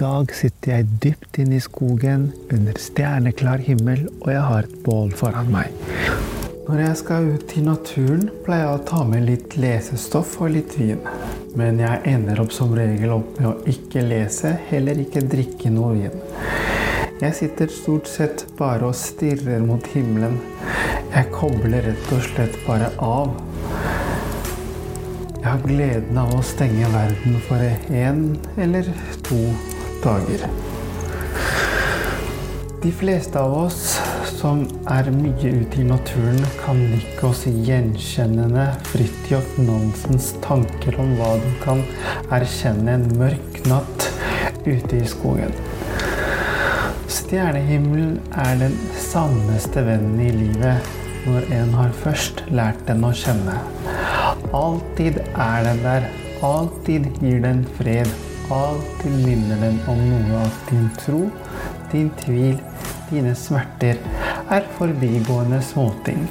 dag sitter jeg dypt inne i skogen under stjerneklar himmel, og jeg har et bål foran meg. Når jeg skal ut i naturen, pleier jeg å ta med litt lesestoff og litt vin. Men jeg ender opp som regel opp med å ikke lese, heller ikke drikke noe vin. Jeg sitter stort sett bare og stirrer mot himmelen. Jeg kobler rett og slett bare av. Jeg har gleden av å stenge verden for én eller to dager. De fleste av oss som er mye ute i naturen, kan nikke oss gjenkjennende Fridtjof Nansens tanker om hva du kan erkjenne en mørk natt ute i skogen. Stjernehimmelen er den sanneste vennen i livet når en har først lært den å kjenne. Alltid er den der. Alltid gir den fred. Alltid minne den om noe av din tro, din tvil, dine smerter er forbigående småting.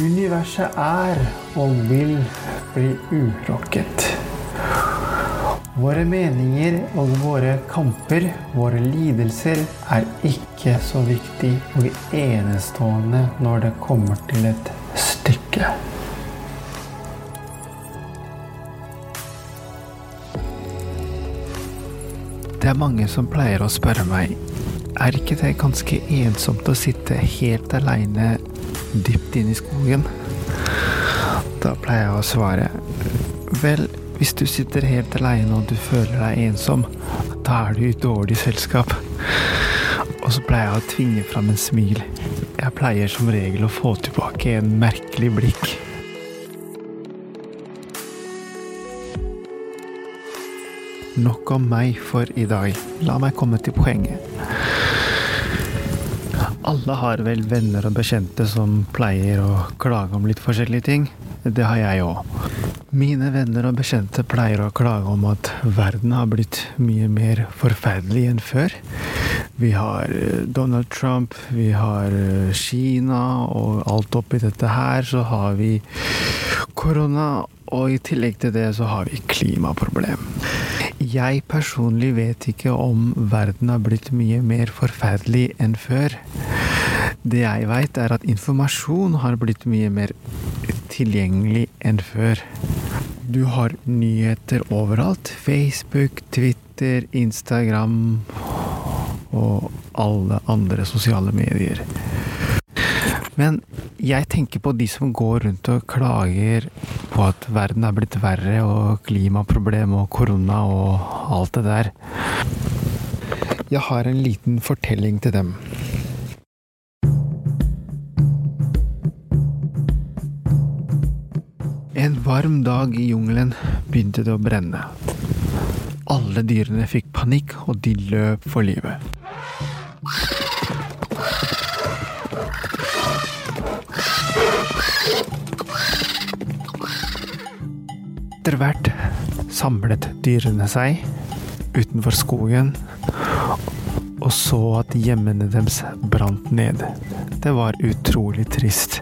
Universet er og vil bli urokket. Våre meninger og våre kamper, våre lidelser, er ikke så viktig og enestående når det kommer til et stykke. Det er mange som pleier å spørre meg er ikke det ganske ensomt å sitte helt aleine dypt inne i skogen? Da pleier jeg å svare vel, hvis du sitter helt aleine og du føler deg ensom, da er du i dårlig selskap. Og så pleier jeg å tvinge fram en smil. Jeg pleier som regel å få tilbake en merkelig blikk. Nok om meg for i dag. La meg komme til poenget. Alle har vel venner og bekjente som pleier å klage om litt forskjellige ting. Det har jeg òg. Mine venner og bekjente pleier å klage om at verden har blitt mye mer forferdelig enn før. Vi har eh, Donald Trump, vi har eh, Kina, og alt oppi dette her så har vi korona, og i tillegg til det så har vi klimaproblem. Jeg personlig vet ikke om verden har blitt mye mer forferdelig enn før. Det jeg veit, er at informasjon har blitt mye mer tilgjengelig enn før. Du har nyheter overalt. Facebook, Twitter, Instagram og alle andre sosiale medier. Men jeg tenker på de som går rundt og klager på at verden er blitt verre, og klimaproblem og korona og alt det der. Jeg har en liten fortelling til dem. En varm dag i jungelen begynte det å brenne. Alle dyrene fikk panikk, og de løp for livet. Etter hvert samlet dyrene seg utenfor skogen og så at hjemmene deres brant ned. Det var utrolig trist.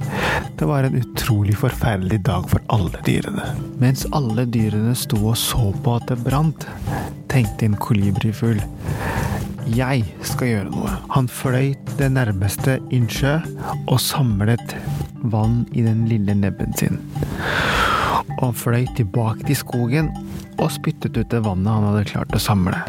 Det var en utrolig forferdelig dag for alle dyrene. Mens alle dyrene sto og så på at det brant, tenkte en kolibrifugl. Jeg skal gjøre noe. Han fløy det nærmeste innsjø og samlet vann i den lille nebben sin og fløy tilbake til skogen og spyttet ut det vannet han hadde klart å samle.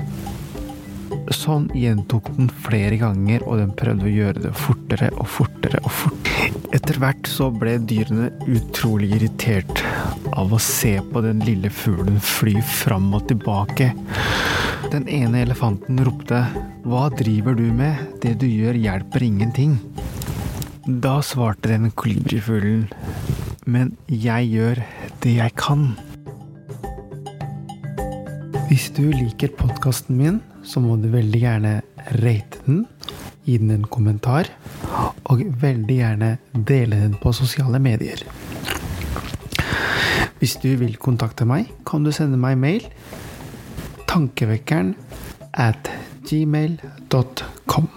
Sånn gjentok den flere ganger, og den prøvde å gjøre det fortere og fortere og fortere. Etter hvert så ble dyrene utrolig irritert av å se på den lille fuglen fly fram og tilbake. Den ene elefanten ropte 'Hva driver du med? Det du gjør hjelper ingenting'. Da svarte den kolibrifuglen 'Men jeg gjør det jeg kan'. Hvis du liker podkasten min, så må du veldig gjerne rate den, gi den en kommentar, og veldig gjerne dele den på sosiale medier. Hvis du vil kontakte meg, kan du sende meg mail tankevekkeren at gmail.com.